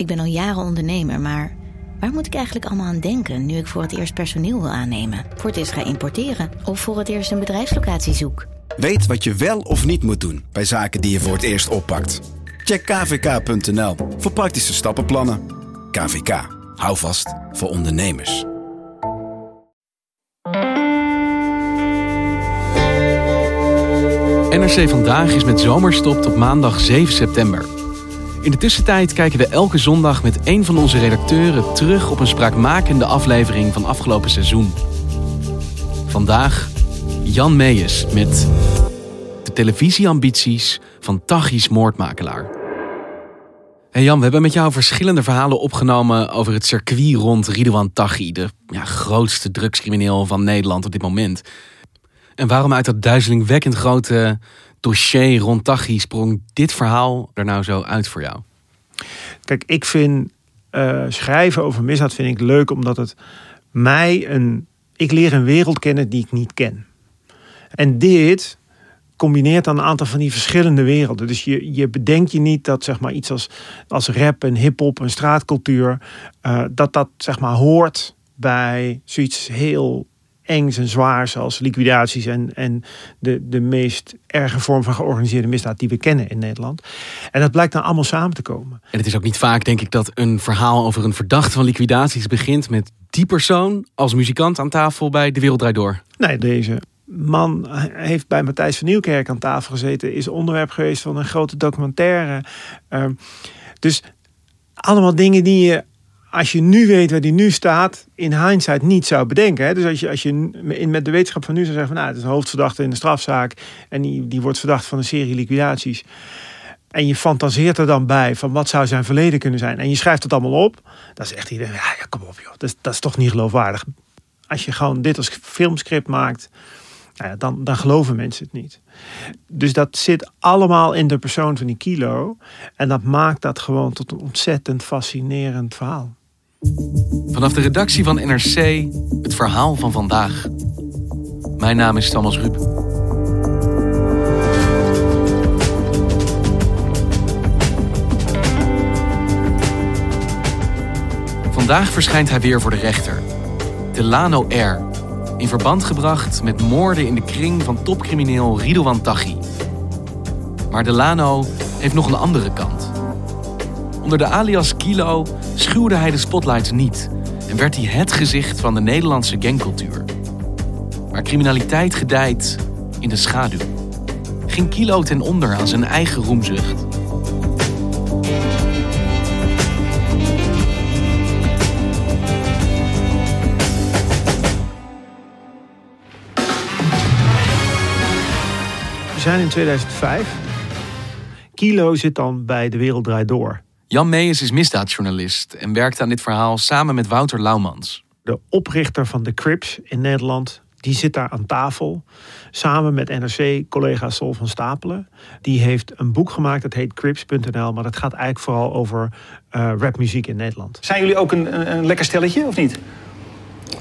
Ik ben al jaren ondernemer, maar waar moet ik eigenlijk allemaal aan denken nu ik voor het eerst personeel wil aannemen, voor het eerst ga importeren of voor het eerst een bedrijfslocatie zoek? Weet wat je wel of niet moet doen bij zaken die je voor het eerst oppakt. Check kvk.nl voor praktische stappenplannen. KVK, hou vast voor ondernemers. NRC Vandaag is met zomerstop tot maandag 7 september. In de tussentijd kijken we elke zondag met een van onze redacteuren terug op een spraakmakende aflevering van afgelopen seizoen. Vandaag Jan Meijers met de televisieambities van Taghi's moordmakelaar. Hey Jan, we hebben met jou verschillende verhalen opgenomen over het circuit rond Ridouan Taghi, de ja, grootste drugscrimineel van Nederland op dit moment. En waarom uit dat duizelingwekkend grote dossier rond Taghi sprong dit verhaal er nou zo uit voor jou? Kijk, ik vind uh, schrijven over misdaad vind ik leuk omdat het mij een. Ik leer een wereld kennen die ik niet ken. En dit combineert dan een aantal van die verschillende werelden. Dus je, je bedenkt je niet dat zeg maar, iets als, als rap en hip-hop en straatcultuur. Uh, dat dat zeg maar, hoort bij zoiets heel engs en zwaars als liquidaties en, en de, de meest erge vorm van georganiseerde misdaad die we kennen in Nederland. En dat blijkt dan allemaal samen te komen. En het is ook niet vaak, denk ik, dat een verhaal over een verdachte van liquidaties begint met die persoon als muzikant aan tafel bij De Wereld Draait Door. Nee, deze man heeft bij Matthijs van Nieuwkerk aan tafel gezeten, is onderwerp geweest van een grote documentaire. Uh, dus allemaal dingen die je als je nu weet waar die nu staat, in hindsight niet zou bedenken. Hè? Dus als je, als je met de wetenschap van nu zou zeggen: van, nou, het is een hoofdverdachte in de strafzaak en die, die wordt verdacht van een serie liquidaties. En je fantaseert er dan bij van wat zou zijn verleden kunnen zijn. En je schrijft het allemaal op. Is echt iedereen. Ja, ja kom op joh. Dat is, dat is toch niet geloofwaardig. Als je gewoon dit als filmscript maakt. Nou dan, dan geloven mensen het niet. Dus dat zit allemaal in de persoon van die kilo. En dat maakt dat gewoon tot een ontzettend fascinerend verhaal. Vanaf de redactie van NRC het verhaal van vandaag. Mijn naam is Thomas Rup. Vandaag verschijnt hij weer voor de rechter. Delano R. In verband gebracht met moorden in de kring van topcrimineel Ridouan Taghi. Maar Delano heeft nog een andere kant. Onder de alias Kilo schuwde hij de spotlights niet en werd hij het gezicht van de Nederlandse gangcultuur. Maar criminaliteit gedijt in de schaduw. Ging Kilo ten onder aan zijn eigen roemzucht. We zijn in 2005. Kilo zit dan bij De Wereld Draait Door. Jan Meijers is misdaadjournalist en werkt aan dit verhaal samen met Wouter Laumans. De oprichter van de Crips in Nederland, die zit daar aan tafel. Samen met NRC-collega Sol van Stapelen. Die heeft een boek gemaakt, dat heet Crips.nl. Maar dat gaat eigenlijk vooral over uh, rapmuziek in Nederland. Zijn jullie ook een, een, een lekker stelletje, of niet?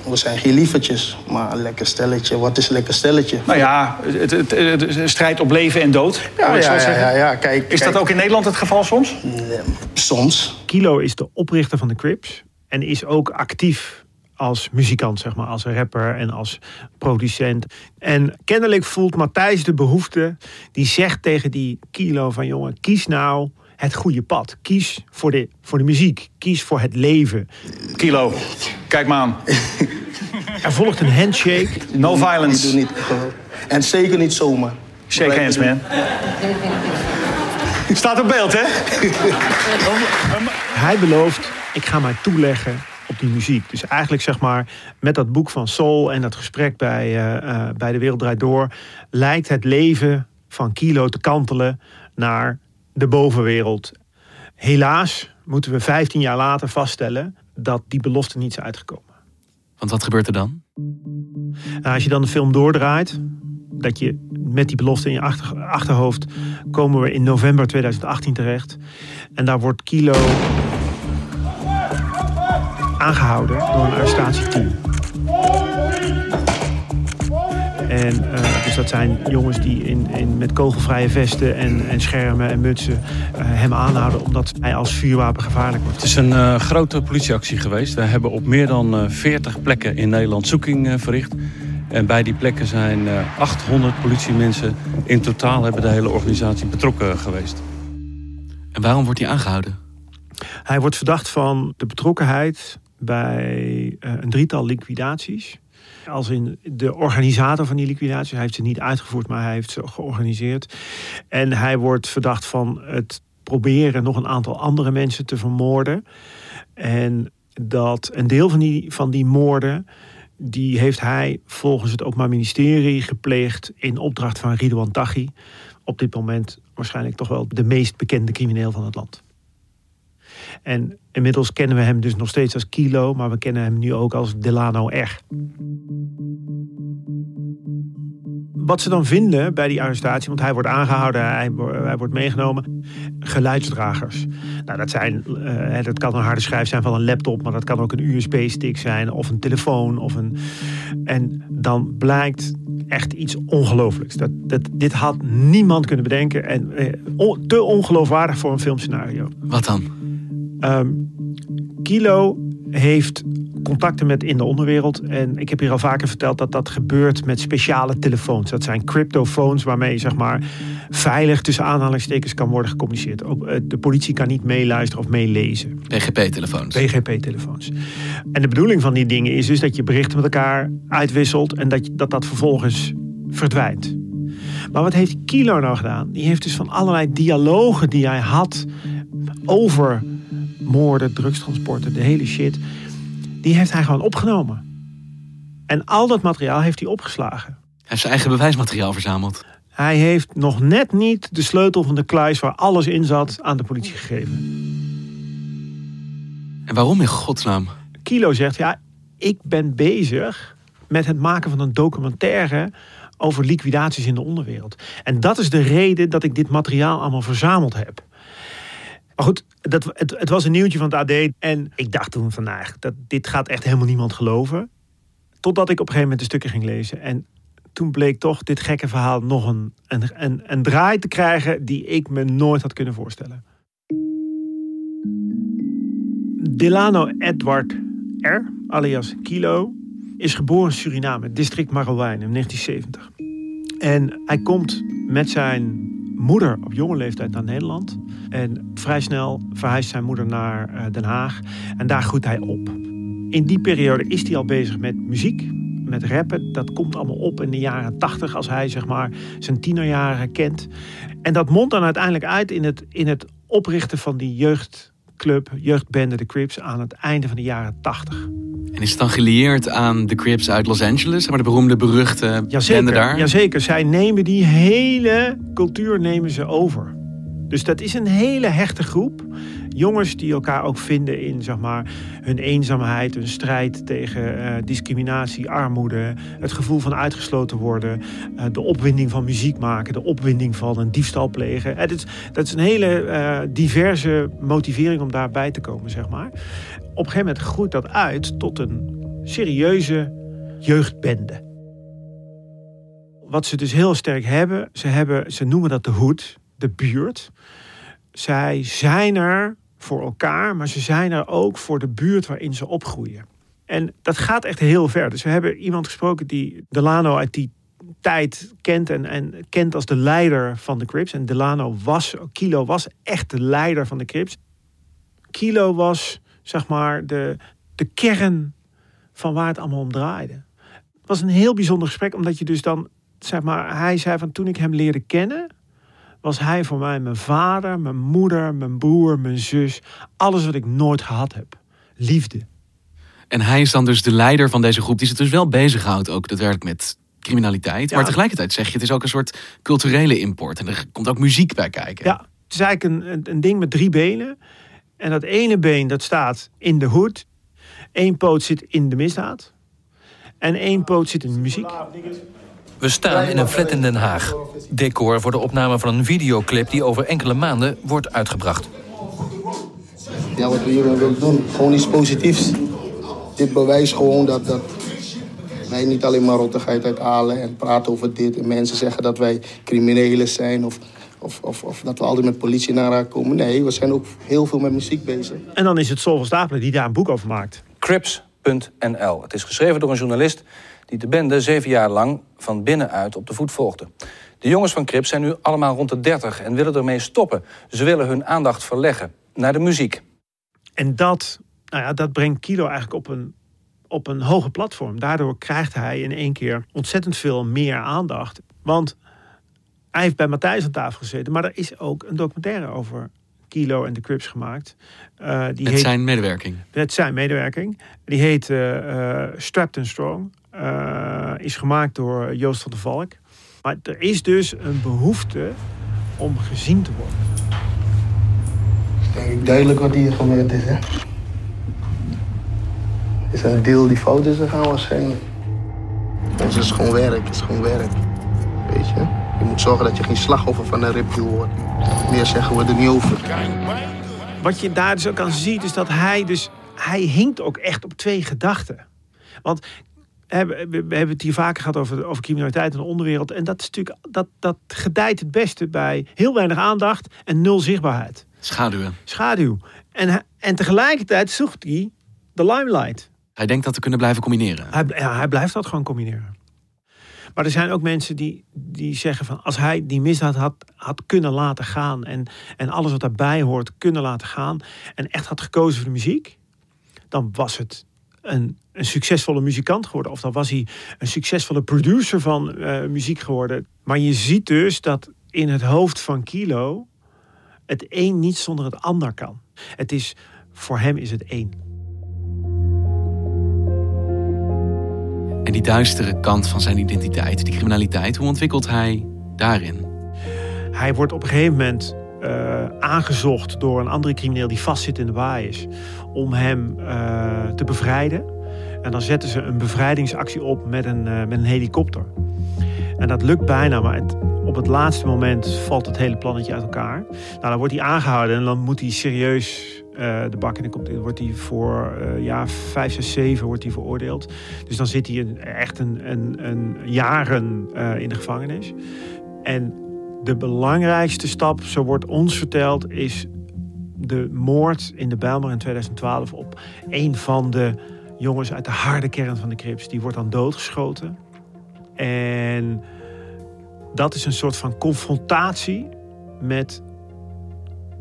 We zijn geen lievertjes, maar een lekker stelletje. Wat is een lekker stelletje? Nou ja, het, het, het, strijd op leven en dood. Ja, ja, ja, ja, ja, Kijk, is dat ook in Nederland het geval soms? Nee, soms. Kilo is de oprichter van de Crips. En is ook actief als muzikant, zeg maar, als rapper en als producent. En kennelijk voelt Matthijs de behoefte, die zegt tegen die Kilo van jongen, kies nou het goede pad. Kies voor de, voor de muziek. Kies voor het leven. Kilo, kijk maar aan. Er volgt een handshake. No violence. Ik doe niet, en zeker niet zomaar. Shake hands, man. Staat op beeld, hè? Hij belooft, ik ga mij toeleggen op die muziek. Dus eigenlijk zeg maar, met dat boek van Soul en dat gesprek bij, uh, uh, bij De Wereld Draait Door... lijkt het leven van Kilo te kantelen naar de bovenwereld. Helaas moeten we 15 jaar later vaststellen dat die belofte niet is uitgekomen. Want wat gebeurt er dan? Nou, als je dan de film doordraait, dat je met die belofte in je achter, achterhoofd komen we in november 2018 terecht. En daar wordt Kilo aangehouden door een arrestatieteam. En eh, dat zijn jongens die in, in, met kogelvrije vesten en, en schermen en mutsen eh, hem aanhouden omdat hij als vuurwapen gevaarlijk wordt. Het is een eh, grote politieactie geweest. We hebben op meer dan eh, 40 plekken in Nederland zoeking eh, verricht. En bij die plekken zijn eh, 800 politiemensen in totaal hebben de hele organisatie betrokken geweest. En waarom wordt hij aangehouden? Hij wordt verdacht van de betrokkenheid bij eh, een drietal liquidaties. Als in de organisator van die liquidaties. Hij heeft ze niet uitgevoerd, maar hij heeft ze georganiseerd. En hij wordt verdacht van het proberen nog een aantal andere mensen te vermoorden. En dat een deel van die, van die moorden. Die heeft hij volgens het Openbaar Ministerie gepleegd in opdracht van Ridouan Taghi. Op dit moment waarschijnlijk toch wel de meest bekende crimineel van het land. En inmiddels kennen we hem dus nog steeds als Kilo, maar we kennen hem nu ook als Delano R. Wat ze dan vinden bij die arrestatie, want hij wordt aangehouden, hij, wo- hij wordt meegenomen, geluidsdragers. Nou, dat, zijn, eh, dat kan een harde schijf zijn van een laptop, maar dat kan ook een USB-stick zijn of een telefoon. Of een... En dan blijkt echt iets ongelooflijks. Dat, dat, dit had niemand kunnen bedenken en eh, te ongeloofwaardig voor een filmscenario. Wat dan? Ehm, Kilo heeft contacten met in de onderwereld. En ik heb hier al vaker verteld dat dat gebeurt met speciale telefoons. Dat zijn cryptofoons waarmee zeg maar veilig tussen aanhalingstekens kan worden gecommuniceerd. Eh, De politie kan niet meeluisteren of meelezen. PGP-telefoons. PGP-telefoons. En de bedoeling van die dingen is dus dat je berichten met elkaar uitwisselt en dat dat, dat vervolgens verdwijnt. Maar wat heeft Kilo nou gedaan? Die heeft dus van allerlei dialogen die hij had over moorden, drugstransporten, de hele shit. Die heeft hij gewoon opgenomen. En al dat materiaal heeft hij opgeslagen. Hij heeft zijn eigen bewijsmateriaal verzameld. Hij heeft nog net niet de sleutel van de kluis waar alles in zat aan de politie gegeven. En waarom in godsnaam? Kilo zegt, ja, ik ben bezig met het maken van een documentaire over liquidaties in de onderwereld. En dat is de reden dat ik dit materiaal allemaal verzameld heb. Maar goed, dat, het, het was een nieuwtje van het AD. En ik dacht toen van, dat, dit gaat echt helemaal niemand geloven. Totdat ik op een gegeven moment de stukken ging lezen. En toen bleek toch dit gekke verhaal nog een, een, een, een draai te krijgen... die ik me nooit had kunnen voorstellen. Delano Edward R., alias Kilo, is geboren in Suriname, district Marowijne, in 1970. En hij komt met zijn moeder op jonge leeftijd naar Nederland. En vrij snel verhuist zijn moeder naar eh, Den Haag. En daar groeit hij op. In die periode is hij al bezig met muziek, met rappen. Dat komt allemaal op in de jaren tachtig, als hij zeg maar zijn tienerjaren kent. En dat mondt dan uiteindelijk uit in het, in het oprichten van die jeugdclub, jeugdbende de Crips, aan het einde van de jaren tachtig. En is het dan gelieerd aan de Crips uit Los Angeles? Maar de beroemde, beruchte bende Jazeker, daar? jazeker. Zij nemen die hele cultuur nemen ze over. Dus dat is een hele hechte groep. Jongens die elkaar ook vinden in zeg maar, hun eenzaamheid, hun strijd tegen eh, discriminatie, armoede, het gevoel van uitgesloten worden, eh, de opwinding van muziek maken, de opwinding van een diefstal plegen. Het is, dat is een hele eh, diverse motivering om daarbij te komen, zeg maar. Op een gegeven moment groeit dat uit tot een serieuze jeugdbende wat ze dus heel sterk hebben, ze, hebben, ze noemen dat de hoed, de buurt. Zij zijn er voor elkaar, maar ze zijn er ook voor de buurt waarin ze opgroeien. En dat gaat echt heel ver. Dus we hebben iemand gesproken die Delano uit die tijd kent en, en kent als de leider van de Crips. En Delano was, Kilo was echt de leider van de Crips. Kilo was, zeg maar, de, de kern van waar het allemaal om draaide. Het was een heel bijzonder gesprek, omdat je dus dan zeg maar, hij zei van toen ik hem leerde kennen, was hij voor mij mijn vader, mijn moeder, mijn broer, mijn zus. Alles wat ik nooit gehad heb. Liefde. En hij is dan dus de leider van deze groep die zich dus wel bezighoudt ook daadwerkelijk met criminaliteit. Ja. Maar tegelijkertijd zeg je, het is ook een soort culturele import. En er komt ook muziek bij kijken. Ja, het is eigenlijk een, een, een ding met drie benen. En dat ene been dat staat in de hoed. Eén poot zit in de misdaad. En één poot zit in de muziek. We staan in een flat in Den Haag. Decor voor de opname van een videoclip die over enkele maanden wordt uitgebracht. Ja, wat we hier willen doen, gewoon iets positiefs. Dit bewijst gewoon dat, dat wij niet alleen maar rottigheid uithalen en praten over dit. En mensen zeggen dat wij criminelen zijn of, of, of, of dat we altijd met politie naar raak komen. Nee, we zijn ook heel veel met muziek bezig. En dan is het Sol van Stapelen die daar een boek over maakt. Crips.nl. Het is geschreven door een journalist die de bende zeven jaar lang van binnenuit op de voet volgde. De jongens van Crips zijn nu allemaal rond de 30 en willen ermee stoppen. Ze willen hun aandacht verleggen naar de muziek. En dat, nou ja, dat brengt Kilo eigenlijk op een, op een hoger platform. Daardoor krijgt hij in één keer ontzettend veel meer aandacht. Want hij heeft bij Matthijs aan tafel gezeten. Maar er is ook een documentaire over Kilo en de Crips gemaakt. Uh, die Met heet, zijn medewerking. Met zijn medewerking. Die heet uh, uh, Strapped and Strong. Uh, is gemaakt door Joost van der Valk. Maar er is dus een behoefte om gezien te worden. Denk ik duidelijk wat hier gebeurd is, hè? Is een deel die fout is gegaan waarschijnlijk. Het is gewoon werk, het is gewoon werk. Weet je? Je moet zorgen dat je geen slachtoffer van een ripdeal wordt. Meer zeggen we er niet over. Wat je daar dus ook aan ziet, is dat hij dus... Hij hinkt ook echt op twee gedachten. Want we hebben het hier vaker gehad over, over criminaliteit en de onderwereld. En dat, is natuurlijk, dat, dat gedijt het beste bij heel weinig aandacht en nul zichtbaarheid. Schaduwen. Schaduw. En, en tegelijkertijd zoekt hij de limelight. Hij denkt dat te kunnen blijven combineren. Hij, ja, hij blijft dat gewoon combineren. Maar er zijn ook mensen die, die zeggen van als hij die misdaad had, had kunnen laten gaan en, en alles wat daarbij hoort kunnen laten gaan en echt had gekozen voor de muziek, dan was het een, een succesvolle muzikant geworden. Of dan was hij een succesvolle producer van uh, muziek geworden. Maar je ziet dus dat in het hoofd van Kilo het een niet zonder het ander kan. Het is, voor hem is het één. En die duistere kant van zijn identiteit, die criminaliteit, hoe ontwikkelt hij daarin? Hij wordt op een gegeven moment uh, aangezocht door een andere crimineel die vastzit in de baai is. Om hem uh, te bevrijden. En dan zetten ze een bevrijdingsactie op met een, uh, met een helikopter. En dat lukt bijna, maar het, op het laatste moment valt het hele plannetje uit elkaar. Nou, dan wordt hij aangehouden en dan moet hij serieus de bak in. Komt, wordt hij voor ja, vijf, zes, zeven wordt hij veroordeeld. Dus dan zit hij een, echt een, een, een jaren in de gevangenis. En de belangrijkste stap, zo wordt ons verteld, is de moord in de Bijlmer in 2012 op een van de jongens uit de harde kern van de Crips. Die wordt dan doodgeschoten. En dat is een soort van confrontatie met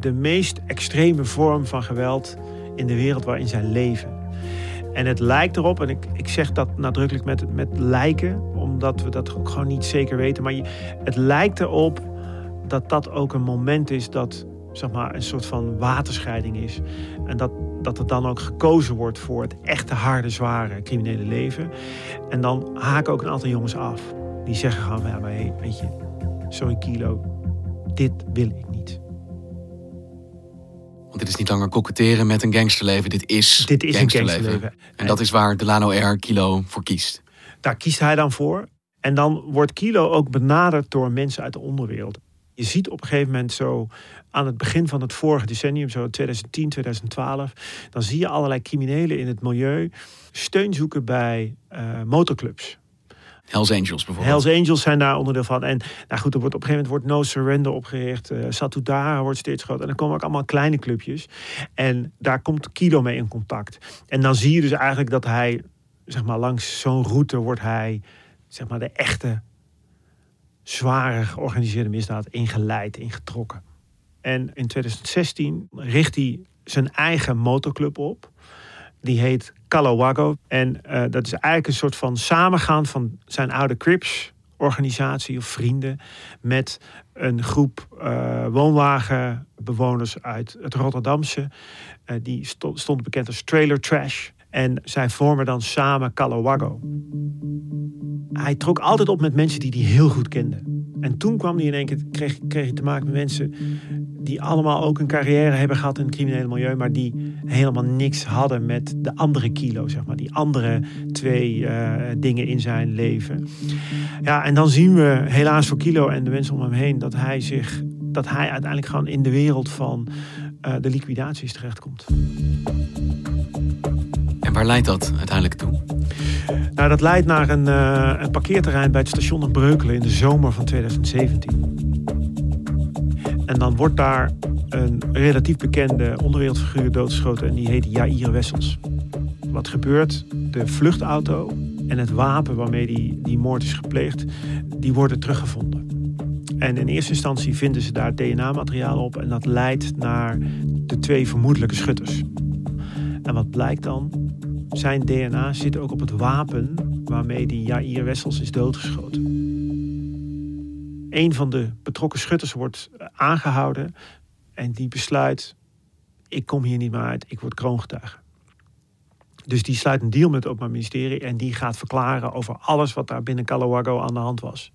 de meest extreme vorm van geweld in de wereld waarin zij leven. En het lijkt erop, en ik, ik zeg dat nadrukkelijk met, met lijken, omdat we dat ook gewoon niet zeker weten. Maar je, het lijkt erop dat dat ook een moment is dat zeg maar, een soort van waterscheiding is. En dat, dat er dan ook gekozen wordt voor het echte harde, zware criminele leven. En dan haken ook een aantal jongens af. Die zeggen gewoon, ja, maar hey, weet je, sorry Kilo, dit wil ik niet. Want dit is niet langer koketteren met een gangsterleven, dit is, dit is gangsterleven. een gangsterleven. En dat is waar Delano R. Kilo voor kiest. Daar kiest hij dan voor. En dan wordt Kilo ook benaderd door mensen uit de onderwereld. Je ziet op een gegeven moment zo aan het begin van het vorige decennium, zo 2010, 2012, dan zie je allerlei criminelen in het milieu steun zoeken bij uh, motorclubs. Hells Angels bijvoorbeeld. Hells Angels zijn daar onderdeel van. En nou goed, er wordt op een gegeven moment wordt No Surrender opgericht. Uh, Satudara wordt steeds groter. En dan komen ook allemaal kleine clubjes. En daar komt Kilo mee in contact. En dan zie je dus eigenlijk dat hij, zeg maar, langs zo'n route wordt hij, zeg maar, de echte zware georganiseerde misdaad ingeleid, ingetrokken. En in 2016 richt hij zijn eigen motorclub op. Die heet Calawago. En uh, dat is eigenlijk een soort van samengaan van zijn oude Crips organisatie of vrienden met een groep uh, woonwagenbewoners uit het Rotterdamse. Uh, die stond bekend als Trailer Trash. En zij vormen dan samen Calawago. Hij trok altijd op met mensen die hij heel goed kende. En toen kwam hij in één keer, kreeg, kreeg hij te maken met mensen die allemaal ook een carrière hebben gehad in het criminele milieu, maar die helemaal niks hadden met de andere kilo, zeg maar. Die andere twee eh, dingen in zijn leven. Ja, en dan zien we helaas voor Kilo en de mensen om hem heen dat hij zich, dat hij uiteindelijk gewoon in de wereld van eh, de liquidaties terechtkomt. Waar leidt dat uiteindelijk toe? Nou, dat leidt naar een, uh, een parkeerterrein bij het station in Breukelen in de zomer van 2017. En dan wordt daar een relatief bekende onderwereldfiguur doodgeschoten en die heet Jair Wessels. Wat gebeurt? De vluchtauto en het wapen waarmee die, die moord is gepleegd, die worden teruggevonden. En in eerste instantie vinden ze daar DNA-materiaal op en dat leidt naar de twee vermoedelijke schutters. En wat blijkt dan? Zijn DNA zit ook op het wapen waarmee die Jair Wessels is doodgeschoten. Een van de betrokken schutters wordt aangehouden en die besluit: ik kom hier niet meer uit, ik word kroongetuige. Dus die sluit een deal met het Openbaar Ministerie en die gaat verklaren over alles wat daar binnen Calawago aan de hand was.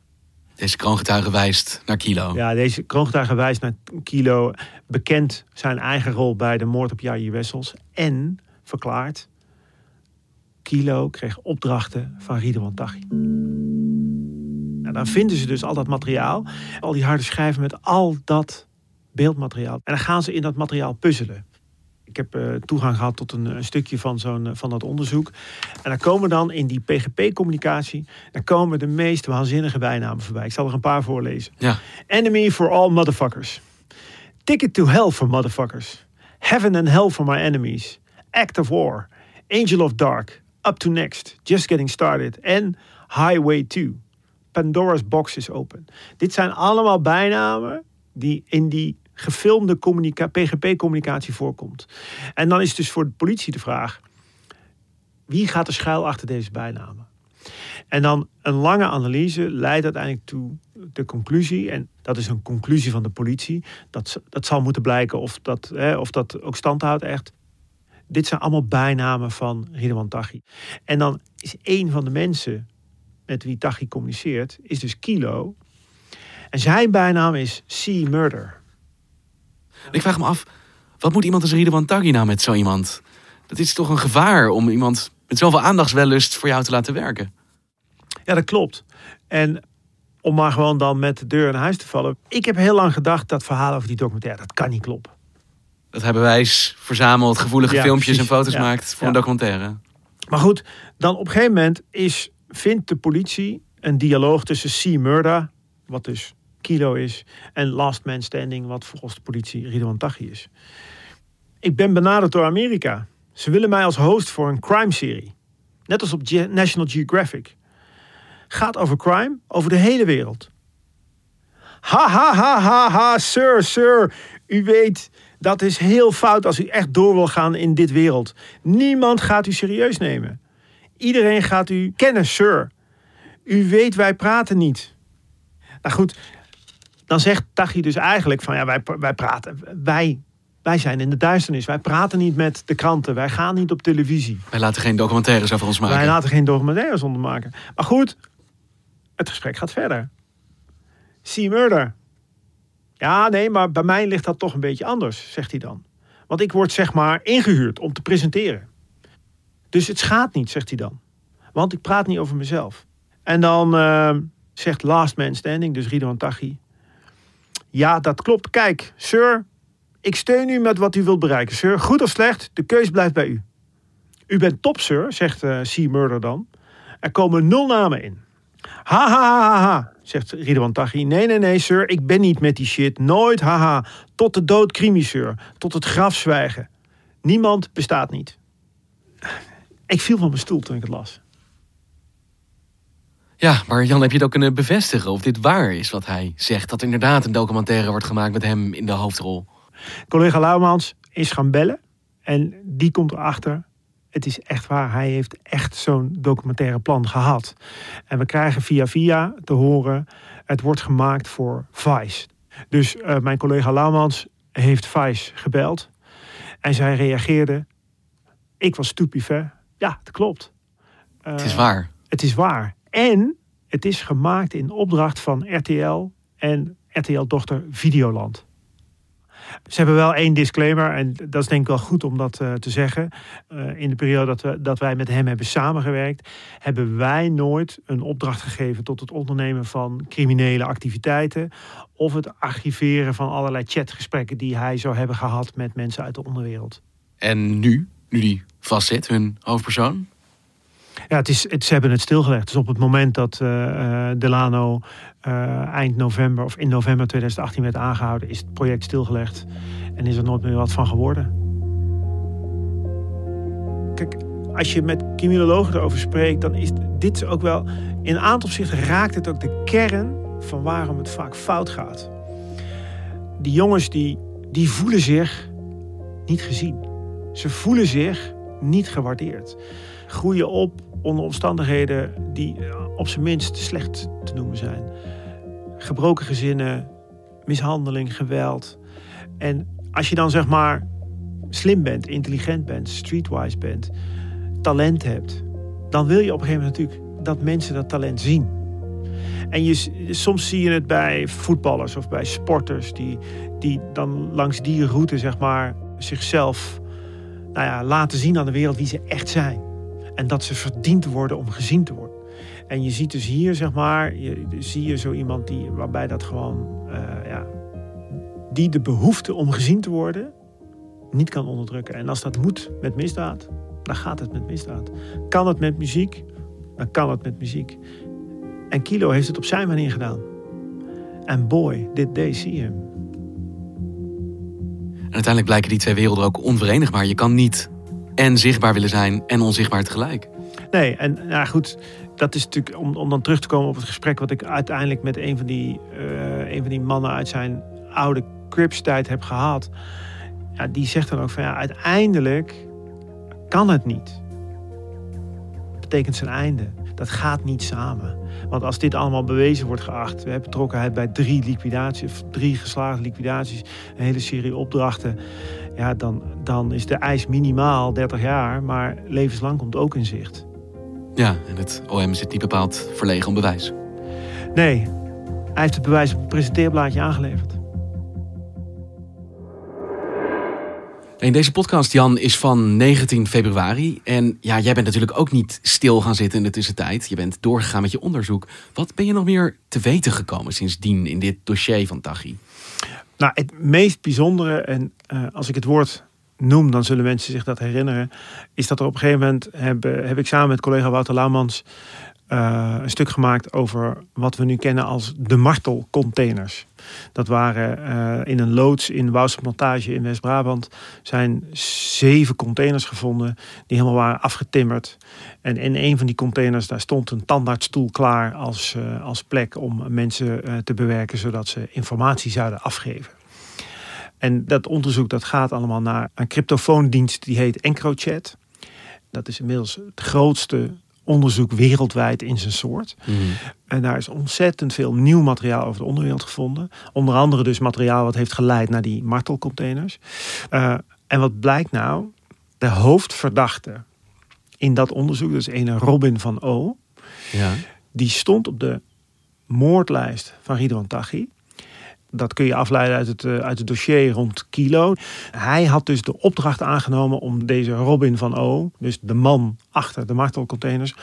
Deze kroongetuige wijst naar Kilo. Ja, deze kroongetuige wijst naar Kilo, bekend zijn eigen rol bij de moord op Jair Wessels en verklaart Kilo kreeg opdrachten van Ridwan Taghi. Nou, dan vinden ze dus al dat materiaal, al die harde schijven met al dat beeldmateriaal. En dan gaan ze in dat materiaal puzzelen. Ik heb uh, toegang gehad tot een, een stukje van, zo'n, van dat onderzoek. En dan komen dan in die PGP-communicatie... dan komen de meest waanzinnige bijnamen voorbij. Ik zal er een paar voorlezen. Ja. Enemy for all motherfuckers. Ticket to hell for motherfuckers. Heaven and hell for my enemies. Act of war. Angel of dark. Up to next. Just getting started. En Highway 2. Pandora's box is open. Dit zijn allemaal bijnamen die in die gefilmde PGP-communicatie voorkomt. En dan is dus voor de politie de vraag: wie gaat er schuil achter deze bijnamen? En dan een lange analyse leidt uiteindelijk toe de conclusie, en dat is een conclusie van de politie, dat, dat zal moeten blijken of dat, hè, of dat ook stand houdt echt. Dit zijn allemaal bijnamen van Ridwan Taghi. En dan is een van de mensen met wie Taghi communiceert, is dus Kilo. En zijn bijnaam is Sea Murder. Ik vraag me af, wat moet iemand als Ridwan Taghi nou met zo iemand? Dat is toch een gevaar om iemand met zoveel aandachtswellust voor jou te laten werken? Ja, dat klopt. En om maar gewoon dan met de deur in huis te vallen. Ik heb heel lang gedacht dat verhaal over die documentaire, dat kan niet kloppen. Dat hij bewijs verzamelt, gevoelige Ja, filmpjes precies. en foto's Ja. maakt voor een documentaire. Maar goed, dan op een gegeven moment is, vindt de politie een dialoog tussen C. Murda, wat dus Kilo is, en Last Man Standing, wat volgens de politie Ridwan Taghi is. Ik ben benaderd door Amerika. Ze willen mij als host voor een crime-serie. Net als op Ge- National Geographic. Gaat over crime over de hele wereld. Ha ha ha ha ha, sir, sir. U weet, dat is heel fout als u echt door wil gaan in dit wereld. Niemand gaat u serieus nemen. Iedereen gaat u kennen, sir. U weet, wij praten niet. Nou goed, dan zegt Taghi dus eigenlijk van ja, wij, wij praten. Wij, wij zijn in de duisternis. Wij praten niet met de kranten. Wij gaan niet op televisie. Wij laten geen documentaires over ons maken. Wij laten geen documentaires onder maken. Maar goed, het gesprek gaat verder. See murder. Ja, nee, maar bij mij ligt dat toch een beetje anders, zegt hij dan. Want ik word zeg maar ingehuurd om te presenteren. Dus het schaadt niet, zegt hij dan. Want ik praat niet over mezelf. En dan eh, zegt Last Man Standing, dus Ridwan Taghi. Ja, dat klopt. Kijk, sir, ik steun u met wat u wilt bereiken, sir. Goed of slecht, de keus blijft bij u. U bent top, sir, zegt eh C. Murder dan. Er komen nul namen in. Ha, ha, ha, ha, ha, zegt Ridwan Taghi. Nee, nee, nee, sir, ik ben niet met die shit. Nooit, haha. Tot de dood crimi, sir. Tot het graf zwijgen. Niemand bestaat niet. Ik viel van mijn stoel toen ik het las. Ja, maar Jan, heb je het ook kunnen bevestigen of dit waar is wat hij zegt? Dat er inderdaad een documentaire wordt gemaakt met hem in de hoofdrol. Collega Lauwmans is gaan bellen. En die komt erachter. Het is echt waar. Hij heeft echt zo'n documentaire plan gehad. En we krijgen via via te horen. Het wordt gemaakt voor Vice. Dus eh, mijn collega Lauwmans heeft Vice gebeld. En zij reageerde. Ik was stupefait. Ja, het klopt. Het is waar. Het is waar. En het is gemaakt in opdracht van RTL en RTL-dochter Videoland. Ze hebben wel één disclaimer, en dat is denk ik wel goed om dat uh, te zeggen. Uh, in de periode dat, we, dat wij met hem hebben samengewerkt, hebben wij nooit een opdracht gegeven tot het ondernemen van criminele activiteiten. Of het archiveren van allerlei chatgesprekken die hij zou hebben gehad met mensen uit de onderwereld. En nu, nu die vastzit, hun hoofdpersoon? Ja, het is, het, ze hebben het stilgelegd. Dus op het moment dat uh, Delano uh, eind november of in november 2018 werd aangehouden, is het project stilgelegd en is er nooit meer wat van geworden. Kijk, als je met criminologen erover spreekt, dan is dit ook wel. In een aantal opzichten raakt het ook de kern van waarom het vaak fout gaat. Die jongens die, die voelen zich niet gezien. Ze voelen zich niet gewaardeerd. Groeien op onder omstandigheden die op zijn minst slecht te noemen zijn. Gebroken gezinnen, mishandeling, geweld. En als je dan zeg maar slim bent, intelligent bent, streetwise bent, talent hebt, dan wil je op een gegeven moment natuurlijk dat mensen dat talent zien. En je, soms zie je het bij voetballers of bij sporters die, die dan langs die route zeg maar zichzelf nou ja, laten zien aan de wereld wie ze echt zijn. En dat ze verdiend worden om gezien te worden. En je ziet dus hier, zeg maar, je, zie je zo iemand die, waarbij dat gewoon, uh, ja, die de behoefte om gezien te worden niet kan onderdrukken. En als dat moet met misdaad, dan gaat het met misdaad. Kan het met muziek, dan kan het met muziek. En Kilo heeft het op zijn manier gedaan. En boy, did they see him. En uiteindelijk blijken die twee werelden ook onverenigbaar. Je kan niet en zichtbaar willen zijn en onzichtbaar tegelijk. Nee, en nou goed, dat is natuurlijk om, om dan terug te komen op het gesprek wat ik uiteindelijk met een van die, uh, een van die mannen uit zijn oude Crips-tijd heb gehad. Ja, die zegt dan ook van ja, uiteindelijk kan het niet. Dat betekent zijn einde. Dat gaat niet samen. Want als dit allemaal bewezen wordt geacht, we hebben betrokkenheid bij drie liquidaties, drie geslaagde liquidaties, een hele serie opdrachten, ja, dan, dan is de eis minimaal 30 jaar, maar levenslang komt ook in zicht. Ja, en het OM zit niet bepaald verlegen om bewijs. Nee, hij heeft het bewijs op een presenteerblaadje aangeleverd. In deze podcast, Jan, is van 19 februari. En ja, jij bent natuurlijk ook niet stil gaan zitten in de tussentijd. Je bent doorgegaan met je onderzoek. Wat ben je nog meer te weten gekomen sindsdien in dit dossier van Taghi? Nou, het meest bijzondere, en uh, als ik het woord noem, dan zullen mensen zich dat herinneren, is dat er op een gegeven moment heb, heb ik samen met collega Wouter Laumans uh, een stuk gemaakt over wat we nu kennen als de martelcontainers. Dat waren uh, in een loods in Wouwse in West-Brabant zijn zeven containers gevonden die helemaal waren afgetimmerd. En in een van die containers daar stond een tandartsstoel klaar als, uh, als plek om mensen te bewerken zodat ze informatie zouden afgeven. En dat onderzoek dat gaat allemaal naar een cryptofoondienst die heet EncroChat. Dat is inmiddels het grootste onderzoek wereldwijd in zijn soort. Mm. En daar is ontzettend veel nieuw materiaal over de onderwereld gevonden. Onder andere dus materiaal wat heeft geleid naar die martelcontainers. Uh, en wat blijkt nou? De hoofdverdachte in dat onderzoek, dus een Robin van O. Ja. Die stond op de moordlijst van Ridwan Taghi. Dat kun je afleiden uit het, uit het dossier rond Kilo. Hij had dus de opdracht aangenomen om deze Robin van O, dus de man achter de martelcontainers,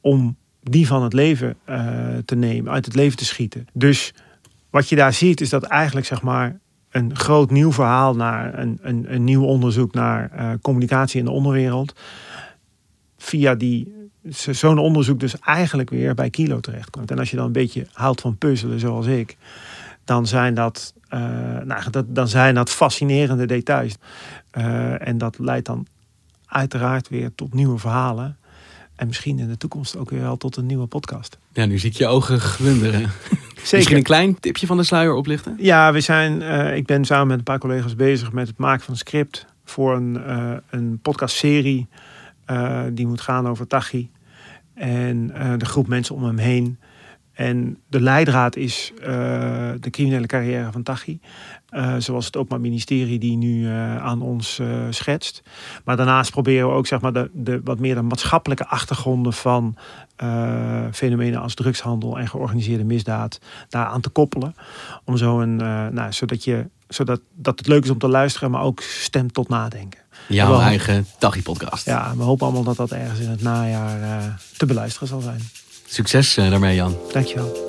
om die van het leven uh, te nemen, uit het leven te schieten. Dus wat je daar ziet is dat eigenlijk zeg maar een groot nieuw verhaal naar een, een, een nieuw onderzoek naar uh, communicatie in de onderwereld. Via die zo'n onderzoek dus eigenlijk weer bij Kilo terechtkomt. En als je dan een beetje houdt van puzzelen zoals ik, dan zijn dat, uh, nou, dat, dan zijn dat fascinerende details. Uh, en dat leidt dan uiteraard weer tot nieuwe verhalen. En misschien in de toekomst ook weer wel tot een nieuwe podcast. Ja, nu zie ik je ogen glunderen. Zeker. Misschien een klein tipje van de sluier oplichten? Ja, we zijn, uh, ik ben samen met een paar collega's bezig met het maken van een script voor een, een podcastserie. die moet gaan over Tachi. En de groep mensen om hem heen. En de leidraad is uh, de criminele carrière van Taghi. Uh, zoals het Openbaar Ministerie die nu uh, aan ons schetst. Maar daarnaast proberen we ook zeg maar, de, de wat meer de maatschappelijke achtergronden van fenomenen als drugshandel en georganiseerde misdaad daaraan te koppelen. Om zo een, nou, zodat, je, zodat dat het leuk is om te luisteren, maar ook stemt tot nadenken. Jouw eigen Taghi-podcast. Ja, we hopen allemaal dat dat ergens in het najaar te beluisteren zal zijn. Succes daarmee, Jan. Dankjewel.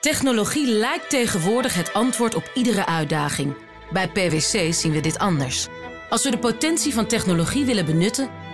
Technologie lijkt tegenwoordig het antwoord op iedere uitdaging. Bij PwC zien we dit anders. Als we de potentie van technologie willen benutten,